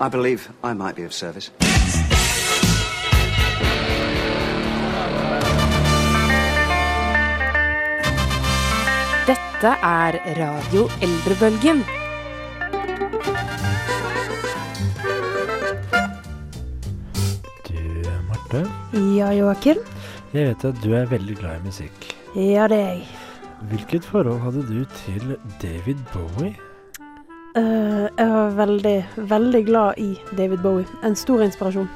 I believe I might be of service. Dette er Radio Eldrebølgen. Du, Marte, Ja, Joakim? jeg vet at du er veldig glad i musikk. Ja, det er jeg. Hvilket forhold hadde du til David Bowie? Eh, jeg var veldig, veldig glad i David Bowie. En stor inspirasjon.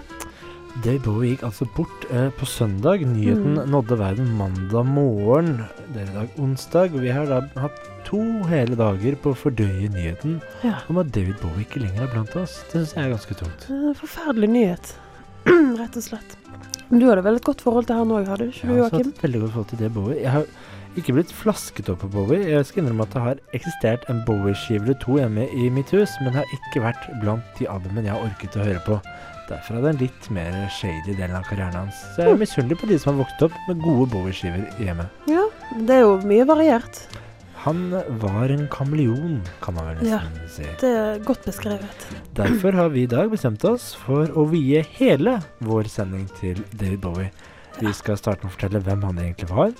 David Bowie gikk altså bort uh, på søndag. Nyheten Mm. nådde verden mandag morgen. Det er i dag onsdag, og vi har da hatt to hele dager på å fordøye nyheten Ja. om at David Bowie ikke lenger er blant oss. Det syns jeg er ganske tungt. En forferdelig nyhet. Rett og slett. Men du hadde vel et godt forhold til han òg, hadde du ikke Jeg har også Joakim? hatt et veldig godt forhold til det Bowie. Jeg har ikke blitt flasket opp på Bowie. Jeg skal innrømme at det har eksistert en Bowie-skive eller to hjemme i mitt hus, men det har ikke vært blant de albumene jeg har orket å høre på. Derfor er det en litt mer shady delen av karrieren hans. Så jeg er misunnelig på de som har vokst opp med gode Bowie-skiver hjemme. Ja, det er jo mye variert. Han var en kameleon, kan man vel Ja. nesten si. Det er godt beskrevet. Derfor har vi i dag bestemt oss for å vie hele vår sending til David Bowie. Vi skal starte med å fortelle hvem han egentlig var.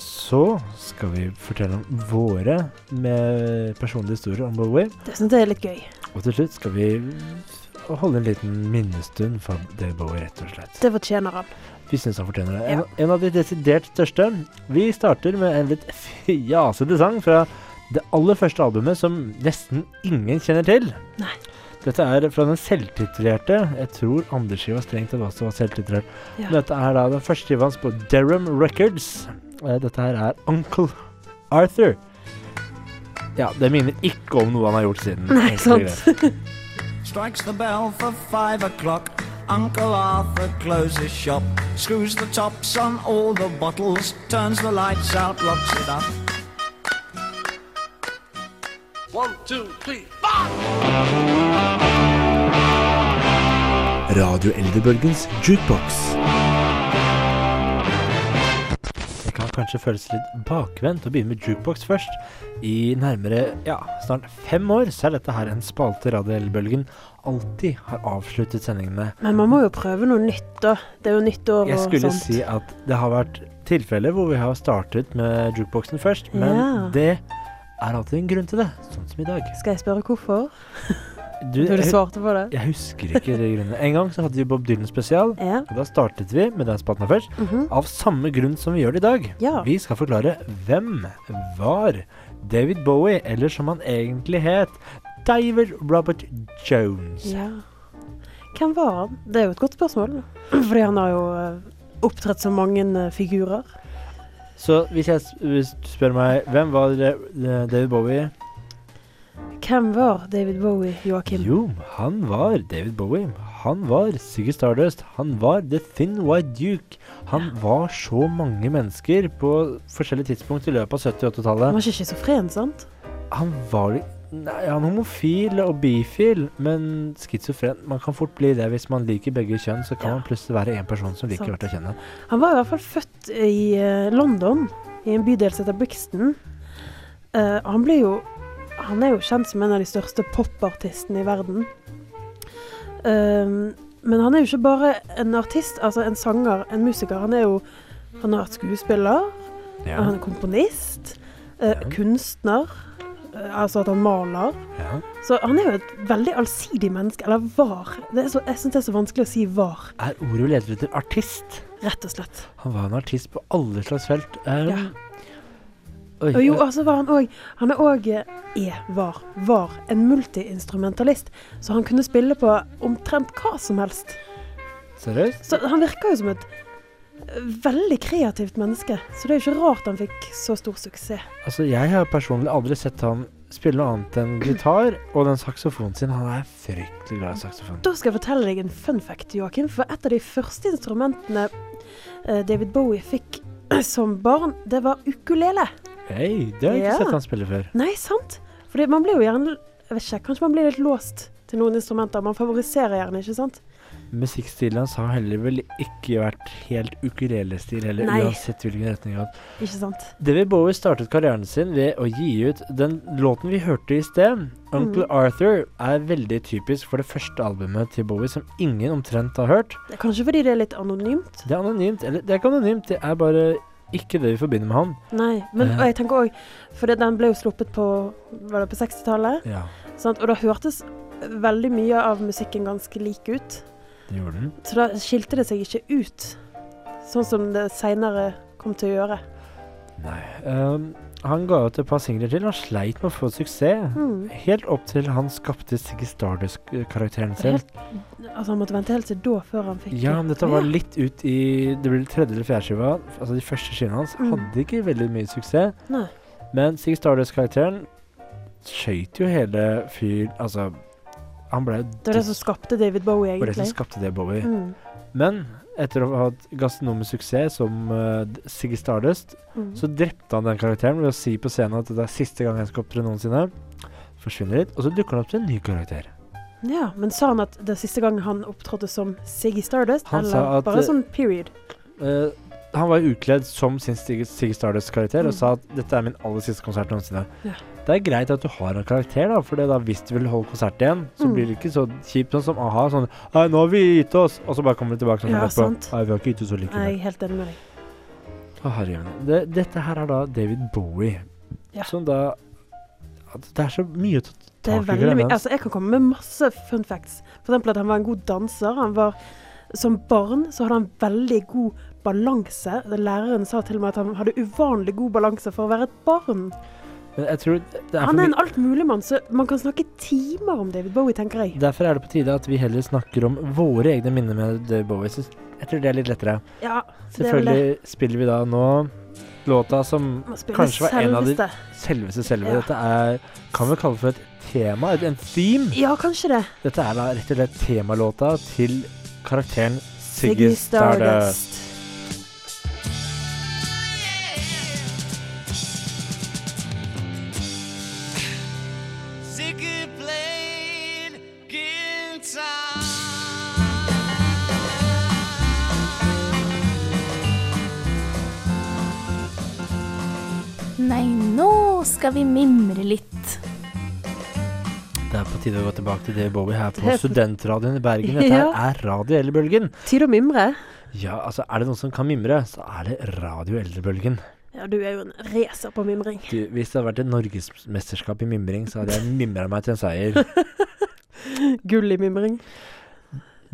Så skal vi fortelle om våre med personlige historier om Bowie. Det syns jeg er litt gøy. Og til slutt skal vi holde en liten minnestund for det Bowie, rett og slett. Det fortjener han. Vi syns han fortjener det. En, en av de desidert største. Vi starter med en litt fjasete sang fra det aller første albumet som nesten ingen kjenner til. Nei. Dette er fra den selvtitulerte Jeg tror andre skiva strengt tatt også var selvtitulert. Ja. Dette er da den første skiva hans på Derham Records. Eh, Dette her er Uncle Arthur. Ja, det minner ikke om noe han har gjort siden. Nei, sant. Strikes the bell for five o'clock. Uncle Arthur closes shop, screws the tops on all the bottles, turns the lights out, locks it up. Radio Eldrebølgens jukebox. Kan kanskje føles litt bakvendt å begynne med jukebox først. I nærmere ja, snart fem år så er dette her en spalte Radio Eldrebølgen alltid har avsluttet sendingen med. Men man må jo prøve noe nytt, da. Det er jo nytt år og sånt. Jeg skulle sånt. si at det har vært tilfeller hvor vi har startet med jukeboxen først, men Ja. det er alltid en grunn til det, sånn som i dag. Skal jeg spørre hvorfor? Du, jeg, svarte på det? jeg husker ikke det grunnet En gang så hadde vi Bob Dylan spesial, Ja. og da startet vi med den spalten først. først. -hmm. Av samme grunn som vi gjør det i dag. Ja. Vi skal forklare hvem var David Bowie, eller som han egentlig het, David Robert Jones. ja. Hvem var han? Det er jo et godt spørsmål. Fordi han har jo eh, opptrådt som mange eh, figurer. Så hvis jeg spør meg hvem var eh, David Bowie? Hvem var David Bowie, Joakim? Jo, han var David Bowie. Han var Ziggy Stardust. Han var The Thin White Duke. Han var så mange mennesker på forskjellige tidspunkt i løpet av 70- og Han 80-tallet. var ikke schizofren, sant? Han var Nei, han er homofil og bifil, men schizofren Man kan fort bli det hvis man liker begge kjønn. Så kan Ja. man plutselig være en person som liker hvert å kjenne. Han var i hvert fall født i eh, London, i en bydel som heter Brixton. Uh, han ble jo Han er jo kjent som en av de største popartistene i verden. Um, men han er jo ikke bare en artist, altså en sanger, en musiker. Han er jo Han har vært skuespiller, Ja. han er komponist, uh, Ja. kunstner. eh, altså at han maler. ja. Så han er jo et veldig allsidig menneske. Eller var. Det er så, jeg syns det er så vanskelig å si var, Er ordet vi leter etter artist? rett og slett. Han var en artist på alle slags felt. Um, Ja. Oi, Og jo, og så var han òg Han er òg er, var, var en multiinstrumentalist. Så han kunne spille på omtrent hva som helst. seriøst? Så han virker jo som et eh, veldig kreativt menneske. Så det er jo ikke rart han fikk så stor suksess. Altså, jeg har personlig aldri sett han spille noe annet enn gitar og den saksofonen sin. Han er fryktelig glad i saksofon. Da skal jeg fortelle deg en fun fact, Joakim. For et av de første instrumentene eh, David Bowie fikk som barn, det var ukulele. Hei, det har jeg ikke sett han spille før. Nei, sant? Fordi man blir jo gjerne Jeg vet ikke, kanskje man blir litt låst til noen instrumenter. Man favoriserer gjerne, ikke sant? Musikkstilen hans har heller vel ikke vært helt ukulelestil heller, Nei. uansett hvilken retning han Ikke sant? David Bowie startet karrieren sin ved å gi ut den låten vi hørte i sted. Uncle Mm. Arthur er veldig typisk for det første albumet til Bowie som ingen omtrent har hørt. Det er kanskje fordi det er litt anonymt? Det er anonymt, eller det er ikke anonymt, det er bare ikke det vi forbinder med han. Nei. Men Eh. jeg tenker òg For den ble jo sluppet på på 60-tallet? Ja, Og da hørtes veldig mye av musikken ganske lik ut. det gjorde den. Så da skilte det seg ikke ut, sånn som det seinere kom til å gjøre. Nei. Um, han ga ut et par singler til. Han sleit med å få suksess. Mm. Helt opp til han skapte Siggy Stardust-karakteren sin. Helt, altså Han måtte vente helt til da før han fikk Ja, men dette var litt ut i Det ble tredje eller fjerde skiva. Altså De første skivene hans Mm. hadde ikke veldig mye suksess. Nei. Men Siggy Stardust-karakteren skøyt jo hele fyr Altså, han ble Det var det som skapte David Bowie, egentlig. Det var det som skapte David Bowie. Mm. Men etter å ha hatt gastronomisk suksess som uh, Siggy Stardust, Mm. så drepte han den karakteren ved å si på scenen at det er siste gang jeg skal opptre noensinne. Forsvinner litt, og så dukker han opp til en ny karakter. Ja, Men sa han at det er siste gang han opptrådte som Siggy Stardust? Han eller at, bare eh, sånn period? Uh, han var ukledd som sin Ziggy Stardust-karakter og Mm. sa at dette er min aller siste konsert noensinne. Ja. Det er greit at du har en karakter, da, for da hvis du vil holde konsert igjen, så Mm. blir det ikke så kjipt sånn som a-ha. Sånn nå har vi gitt oss! Og så bare kommer de tilbake sånn Ja, etterpå. Nei, vi har ikke gitt oss så Jeg likevel. er helt enig med deg. Å, herregud. Det, dette her er da David Bowie, Ja. som da Det er så mye å ta Det er veldig mye. Altså, jeg kan komme med masse fun facts. For eksempel at han var en god danser. Han var, som barn så hadde han veldig god balanse. Læreren sa til og med at han hadde uvanlig god balanse for å være et barn. Er Han er en altmuligmann, så man kan snakke timer om David Bowie, tenker jeg. Derfor er det på tide at vi heller snakker om våre egne minner med David Bowie. Så jeg tror det er litt lettere. Ja. Selvfølgelig spiller vi da nå låta som kanskje var en av de selveste. selveste selve. Ja. Dette er Kan vi kalle det for et tema? Et- En theme? Ja, kanskje det. Dette er da rett og slett temalåta til karakteren Siggy Stardust. Skal vi mimre litt. Det er på tide å gå tilbake til David Bowie her på Det Studentradioen i Bergen. Dette her Ja. er Radio Eldrebølgen. Tid å mimre. Ja, altså, er det noen som kan mimre, så er det Radio Eldrebølgen. Ja, du er jo en racer på mimring. Du, hvis det hadde vært et norgesmesterskap i mimring, så hadde jeg mimra meg til en seier. Gull i mimring.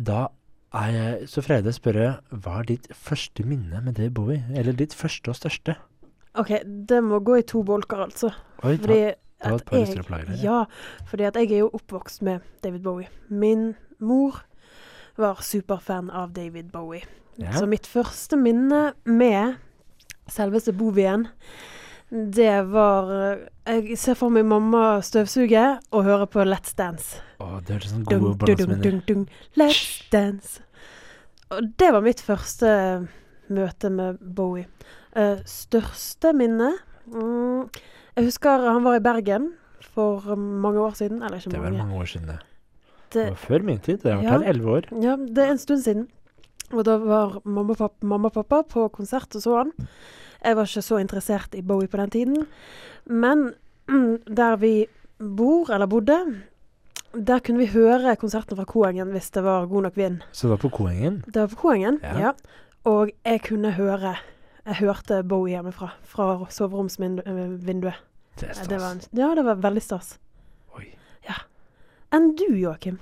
Da er jeg så fredelig å spørre hva er ditt første minne med det Bowie? Eller ditt første og største? OK, det må gå i to bolker, altså. Oi, ta, Fordi ta et at par jeg- plager deg. Ja, fordi at jeg er jo oppvokst med David Bowie. Min mor var superfan av David Bowie. Ja. Så mitt første minne med selveste Bovien, det var eh, Jeg ser for meg mamma støvsuge og høre på Let's Dance. Å, det hørtes sånn gode dung. Let's Dance. Og det var mitt første møte med Bowie. Uh, største minne mm, Jeg husker han var i Bergen for mange år siden. Eller ikke Det var mange. mange år siden. Det Det, var før min tid. Det har vært Ja. her elleve år. ja, det er en stund siden. Og da var mamma og pappa, mamma og pappa på konsert og så han. Jeg var ikke så interessert i Bowie på den tiden. Men mm, der vi bor, eller bodde, der kunne vi høre konserten fra Koengen hvis det var god nok vind. Så det var på Koengen. Det var på Koengen, Ja. ja. Og jeg kunne høre Jeg hørte Bowie hjemmefra. Fra soveromsvinduet. Det er Det var, stas. en- ja, det var veldig stas. Oi. Ja. Enn du, Joakim?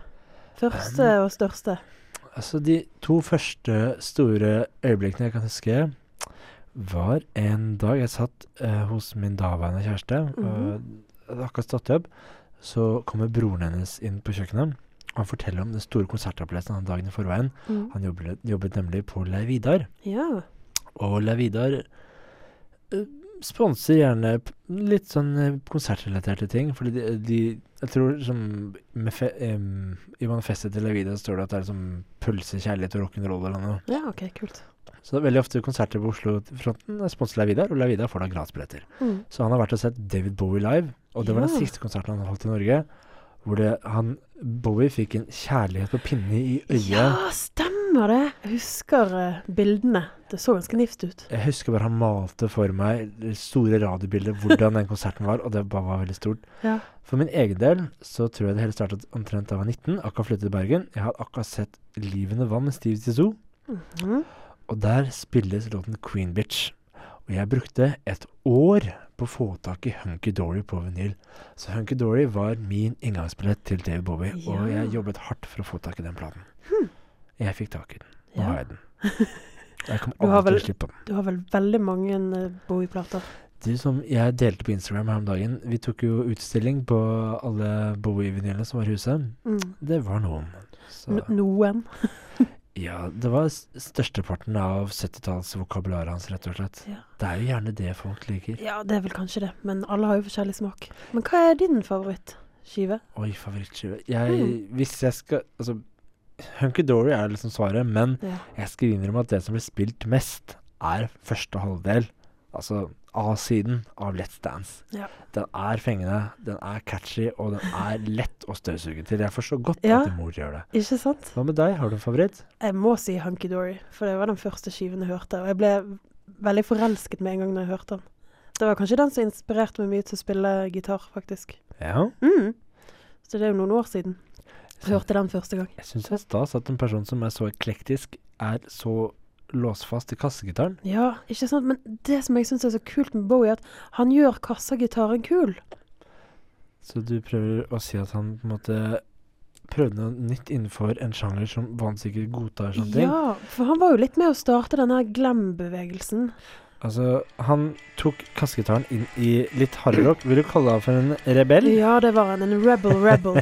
Første og største. Altså, de to første store øyeblikkene jeg kan huske, var en dag jeg satt uh, hos min daværende kjæreste. Mhm. og hadde akkurat stått opp. Så kommer broren hennes inn på kjøkkenet. Han forteller om den store konsertopplevelsen han dagen i forveien. Mm. Han jobbet, jobbet nemlig på Lei Vidar. Ja. Og Lei Vidar uh, sponser gjerne litt sånn eh, konsertrelaterte ting. Fordi de, de Jeg tror som fe, um, I manifestet til Lei Vidar står det at det er liksom pølse, kjærlighet og rock'n'roll eller noe. ja, OK, kult. Så det er veldig ofte konserter på Oslo-fronten er sponset Vidar, og Lei Vidar får da gratisbilletter. Mm. Så han har vært og sett David Bowie live, og det var den siste konserten han holdt i Norge. Hvor det, han Bowie fikk en kjærlighet på pinne i øyet. Ja, stemmer det! Jeg husker eh, bildene. Det så ganske nifst ut. Jeg husker bare han malte for meg det store radiobildet hvordan den konserten var, og det bare var veldig stort. Ja. For min egen del så tror jeg det hele startet omtrent da jeg var 19, akkurat flyttet til Bergen. Jeg hadde akkurat sett 'Livende vann' med Steve Tissot. Mm -hmm. og der spilles låten 'Queen Bitch'. Og jeg brukte et år på å få tak i Hunky Dory på vinyl. Så Hunky Dory var min inngangsbillett til David Bowie, og jeg jobbet hardt for å få tak i den platen. Jeg fikk tak i den. Nå Ja. har jeg den. Jeg kommer aldri vel, til å slippe den. Du har vel veldig mange eh, Bowie-plater? Du som jeg delte på Instagram her om dagen, vi tok jo utstilling på alle Bowie-vinylene som var i huset. Mm. Det var noen. Så, noen? ja, det var størsteparten av 70-tallsvokabularet hans, rett og slett. Ja. Det er jo gjerne det folk liker. Ja, det er vel kanskje det. Men alle har jo forskjellig smak. Men hva er din favorittskive? Oi, favorittskive. Jeg, Mm. hvis jeg skal Altså, Hunky Dory er liksom svaret, men Ja. jeg skal innrømme at det som blir spilt mest, er første halvdel. Altså A-siden av Let's Dance. Ja. Den er fengende, den er catchy, og den er lett å støvsuge til. Jeg forstår godt Ja. at mor gjør det. Ikke sant? Hva med deg, har du en favoritt? Jeg må si Hunky Dory, for det var den første skiven jeg hørte. Og jeg ble veldig forelsket med en gang når jeg hørte den. Det var kanskje den som inspirerte meg mye til å spille gitar, faktisk. Ja. Mm. Så det er jo noen år siden jeg hørte den første gang. Jeg syns det er stas at en person som er så eklektisk, er så låsfast i kassegitaren. Ja, ikke sant? Men det som jeg syns er så kult med Bowie, er at han gjør kassagitaren kul. Så du prøver å si at han på en måte prøvde noe nytt innenfor en sjanger som han sikkert godtar sånne ting? Ja, for han var jo litt med å starte denne glam-bevegelsen. Altså, han tok kassegitaren inn i litt hardrock. Vil du kalle han for en rebell? Ja, det var han. En rebel rebel.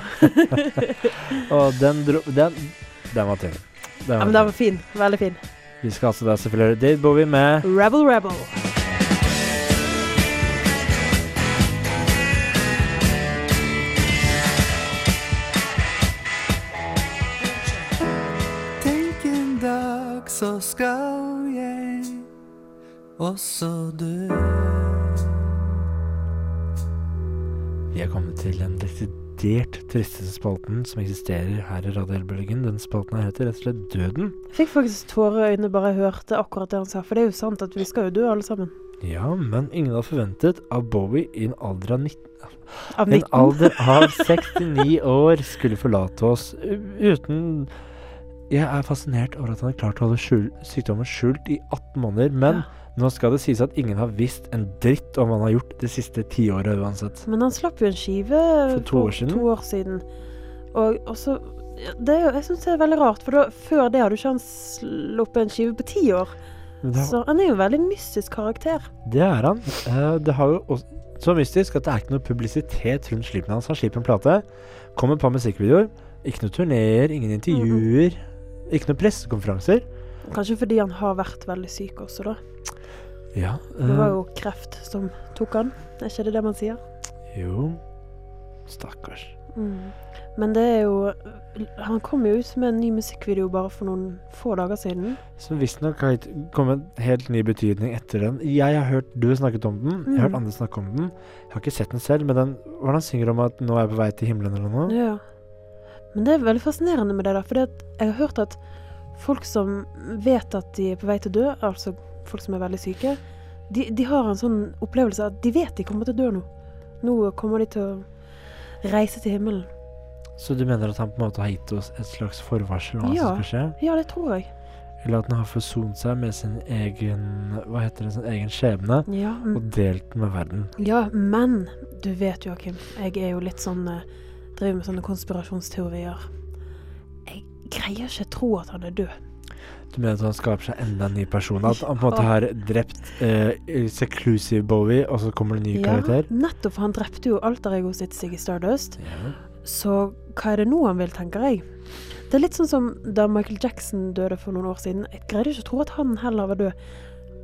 Og den dro... Den, den var tynn. Den ja, men den var fin. Veldig fin. Vi skal altså da selvfølgelig høre Dave Bowie med Rebel rebel. Tenk en dag så skal jeg også dø. Vi er kommet til den desidert tristeste spalten som eksisterer her i Radielbølgen Den spalten her heter rett og slett Døden. Jeg fikk faktisk tårer i øynene bare jeg hørte akkurat det han sa. For det er jo sant at vi skal jo dø alle sammen. Ja, men ingen hadde forventet at Bowie i en alder av 19 Av En alder av 69 år skulle forlate oss uten Jeg er fascinert over at han har klart å holde skjul, sykdommen skjult i 18 måneder, men nå skal det sies at ingen har visst en dritt om hva han har gjort det siste tiåret uansett. Men han slapp jo en skive For to år siden? to år siden. Og, og så det er Jeg syns det er veldig rart, for da, før det hadde ikke han sluppet en skive på ti år. Har, Så han er jo en veldig mystisk karakter. det er han. Eh, det har jo også, så mystisk at det er ikke noe publisitet rundt slippen hans. Han slipper en plate, kommer et par musikkvideoer, ikke noe turneer, ingen intervjuer, ikke noen pressekonferanser. Kanskje fordi han har vært veldig syk også, da. Ja, Det eh, var jo kreft som tok han. Er ikke det det man sier? Jo, stakkars. Mm. Men det er jo Han kom jo ut med en ny musikkvideo bare for noen få dager siden. Som visstnok har kommet helt ny betydning etter den. Jeg har hørt du snakket om den, jeg har hørt Mm. andre snakke om den. Jeg har ikke sett den selv, men den, hvordan er han synger om at nå er jeg på vei til himmelen eller noe? Ja. Men det er veldig fascinerende med det, da. For jeg har hørt at folk som vet at de er på vei til å dø, altså folk som er veldig syke, de, de har en sånn opplevelse at de vet de kommer til å dø nå. Nå kommer de til å reise til himmelen. Så du mener at han på en måte har gitt oss et slags forvarsel om hva Ja. som skal skje? Ja, det tror jeg. Eller at han har forsont seg med sin egen Hva heter det, sin egen skjebne, Ja, mm. og delt med verden. ja men du vet, Joakim, jeg er jo litt sånn eh, Driver med sånne konspirasjonsteorier. Jeg greier ikke tro at han er død. Du mener at han skaper seg enda en ny person? At han på en måte har drept eh, Seclusive Bowie, og så kommer det en ny karakter? Ja, nettopp, han drepte jo alter-egoet sitt Siggy Stardust. Ja. Så hva er det nå han vil, tenker jeg. Det er litt sånn som da Michael Jackson døde for noen år siden. Jeg greide ikke å tro at han heller var død.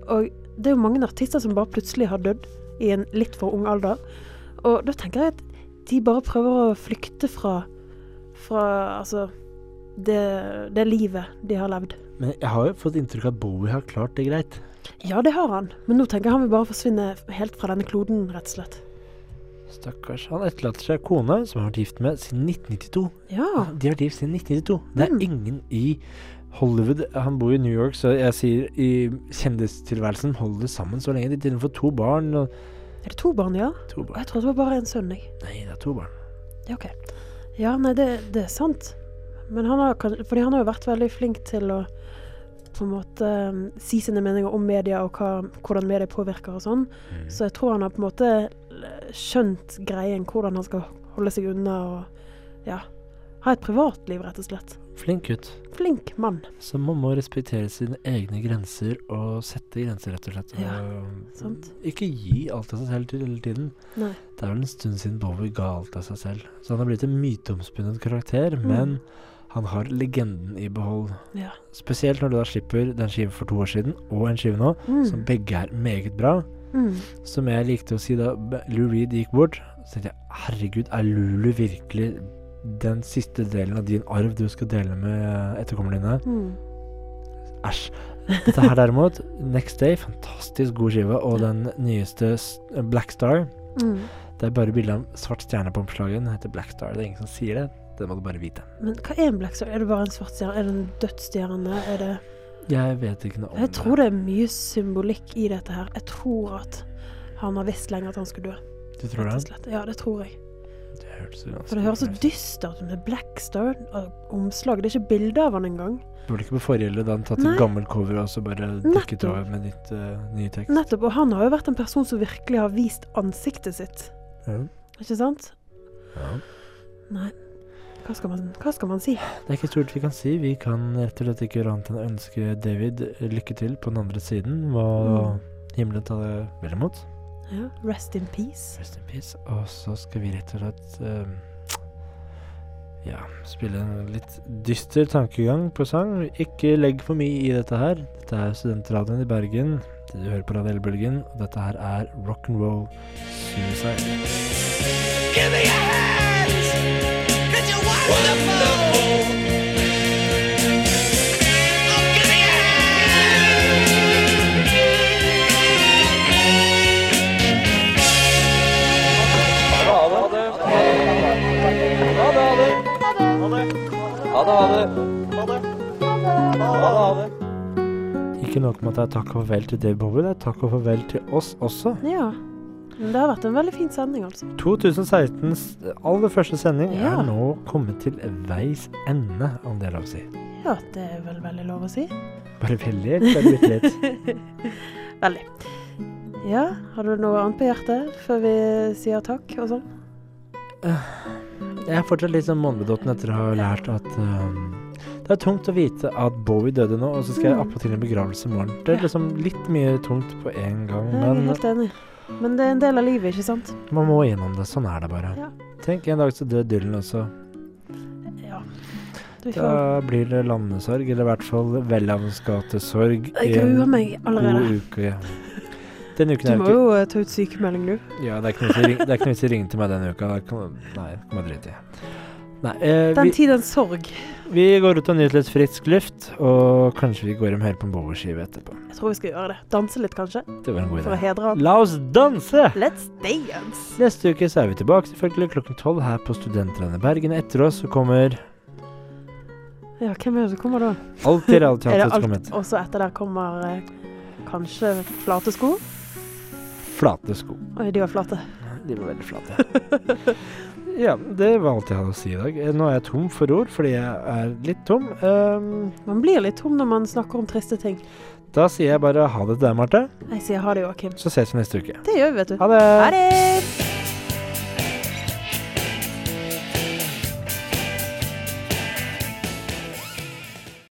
Og det er jo mange artister som bare plutselig har dødd i en litt for ung alder. Og da tenker jeg at de bare prøver å flykte fra, fra altså det, det livet de har levd. Men jeg har jo fått inntrykk av at Bowie har klart det greit. Ja, det har han. Men nå tenker jeg han vil bare forsvinne helt fra denne kloden, rett og slett. Stakkars. Han etterlater seg kone som han har vært gift med siden 1992. Ja. De har vært gift siden 1992. Det er Mm. ingen i Hollywood Han bor i New York, så jeg sier i kjendistilværelsen holder det sammen så lenge. De til og med får to barn. Og Er det to barn, ja? to barn. Jeg trodde det var bare en sønn, jeg. Nei, det er to barn. Ja, OK. Ja, nei, det, det er sant. Men han har, kan- fordi han har jo vært veldig flink til å på en måte um, si sine meninger om media og hva, hvordan media påvirker og sånn. Mm. Så jeg tror han har på en måte l- skjønt greien, hvordan han skal holde seg unna og ja, ha et privatliv, rett og slett. Flink gutt. Flink mann. Så man må respektere sine egne grenser og sette grenser, rett og slett. Ja, sant. ikke gi alt av seg selv til hele tiden. Nei. Det er vel en stund siden Bowie ga alt av seg selv. Så han har blitt en myteomspunnet karakter, Mm. men han har legenden i behold. Ja. Spesielt når du da slipper den skiven for to år siden, og en skive nå, som Mm. begge er meget bra. Mm. Som jeg likte å si da Lou Reed gikk bort, så tenkte jeg herregud, er Lulu virkelig den siste delen av din arv du skal dele med eh, etterkommerne dine? Mm. Æsj. Dette her derimot, Next Day, fantastisk god skive, og den nyeste Black Star. Mm. Det er bare bilde av en svart stjerne på omslaget. Den heter Black Star. Det er ingen som sier det. Det må du bare vite. Men hva er en black star? Er det bare en svart stjerne? Er det en dødsstjerne? Er det Jeg vet ikke noe om det. Jeg tror det er mye symbolikk i dette her. Jeg tror at han har visst lenge at han skulle dø. Du tror det? Ja, det tror jeg. Det høres For det høres så dystert ut med Black Star og omslag. Det er ikke bilde av han engang. Var det ikke på forrige da han tatt Nei. en gammel cover og så bare Nettopp. over med nytt, uh, ny tekst? Nettopp. Og han har jo vært en person som virkelig har vist ansiktet sitt. Ja. Ikke sant? Ja. Nei. Hva skal man, hva skal man si? Det er ikke stort vi kan si. Vi kan rett og slett ikke gjøre annet enn å ønske David lykke til på den andre siden. Hva Mm. himmelen tar det vel imot. Ja. Rest in peace. Rest in peace. Og så skal vi rett og slett eh, ja, spille en litt dyster tankegang på sang. Ikke legg for mye i dette her. Dette er Studentradioen i Bergen. Det du hører på Radiellbølgen, Og dette her er rock'n'roll suicide. Give me your hands, Ikke nok med at det er takk og farvel til Dave Bowie, det er takk og farvel til oss også. Ja. Men det har vært en veldig fin sending, altså. 2016s aller første sending Ja. er nå kommet til veis ende, om det er lov å si. Ja, det er vel veldig lov å si. Bare veldig, eller bitte litt. veldig. Ja, har du noe annet på hjertet før vi sier takk og sånn? Jeg er fortsatt litt sånn månebedotten etter å ha lært at um, det er tungt å vite at Bowie døde nå, og så skal jeg Mm. appåtil en begravelse i morgen. Det er liksom litt mye tungt på en gang, men helt enig. Men det er en del av livet, ikke sant? man må gjennom det. Sånn er det bare. Ja. Tenk, en dag så dør Dylan også. Ja. Da blir det landesorg, eller i hvert fall Welhavnsgatesorg Jeg i en god uke. Denne uken Du må jo eh, ta ut sykemelding, du. Ja, det er ikke noe vits i å ringe til meg denne uka. Kan, nei, det kan jeg drite i. Nei, eh, Den vi, tidens sorg. vi går ut og nyter litt frisk luft, og kanskje vi går hjem helt på en Bowie-skive etterpå. Jeg tror vi skal gjøre det. Danse litt, kanskje? Det var en god For å hedre han. La oss danse! Let's dance! Neste uke så er vi tilbake selvfølgelig klokken tolv her på Studentlandet Bergen. Etter oss så kommer Ja, hvem er det som kommer da? Alltid Reality Er det Alltid alt? kommet. Og så etter der kommer eh, kanskje flate sko? Flate sko. Oi, de var flate. De var veldig flate. Ja, det var alt jeg hadde å si i dag. Eh, Nå er jeg tom for ord fordi jeg er litt tom. Um, Man blir litt tom når man snakker om triste ting. da sier jeg bare ha det til deg, Marte. Jeg sier ha det, Joakim. Så ses vi neste uke. Det gjør vi, vet du. Ha det! Ha det!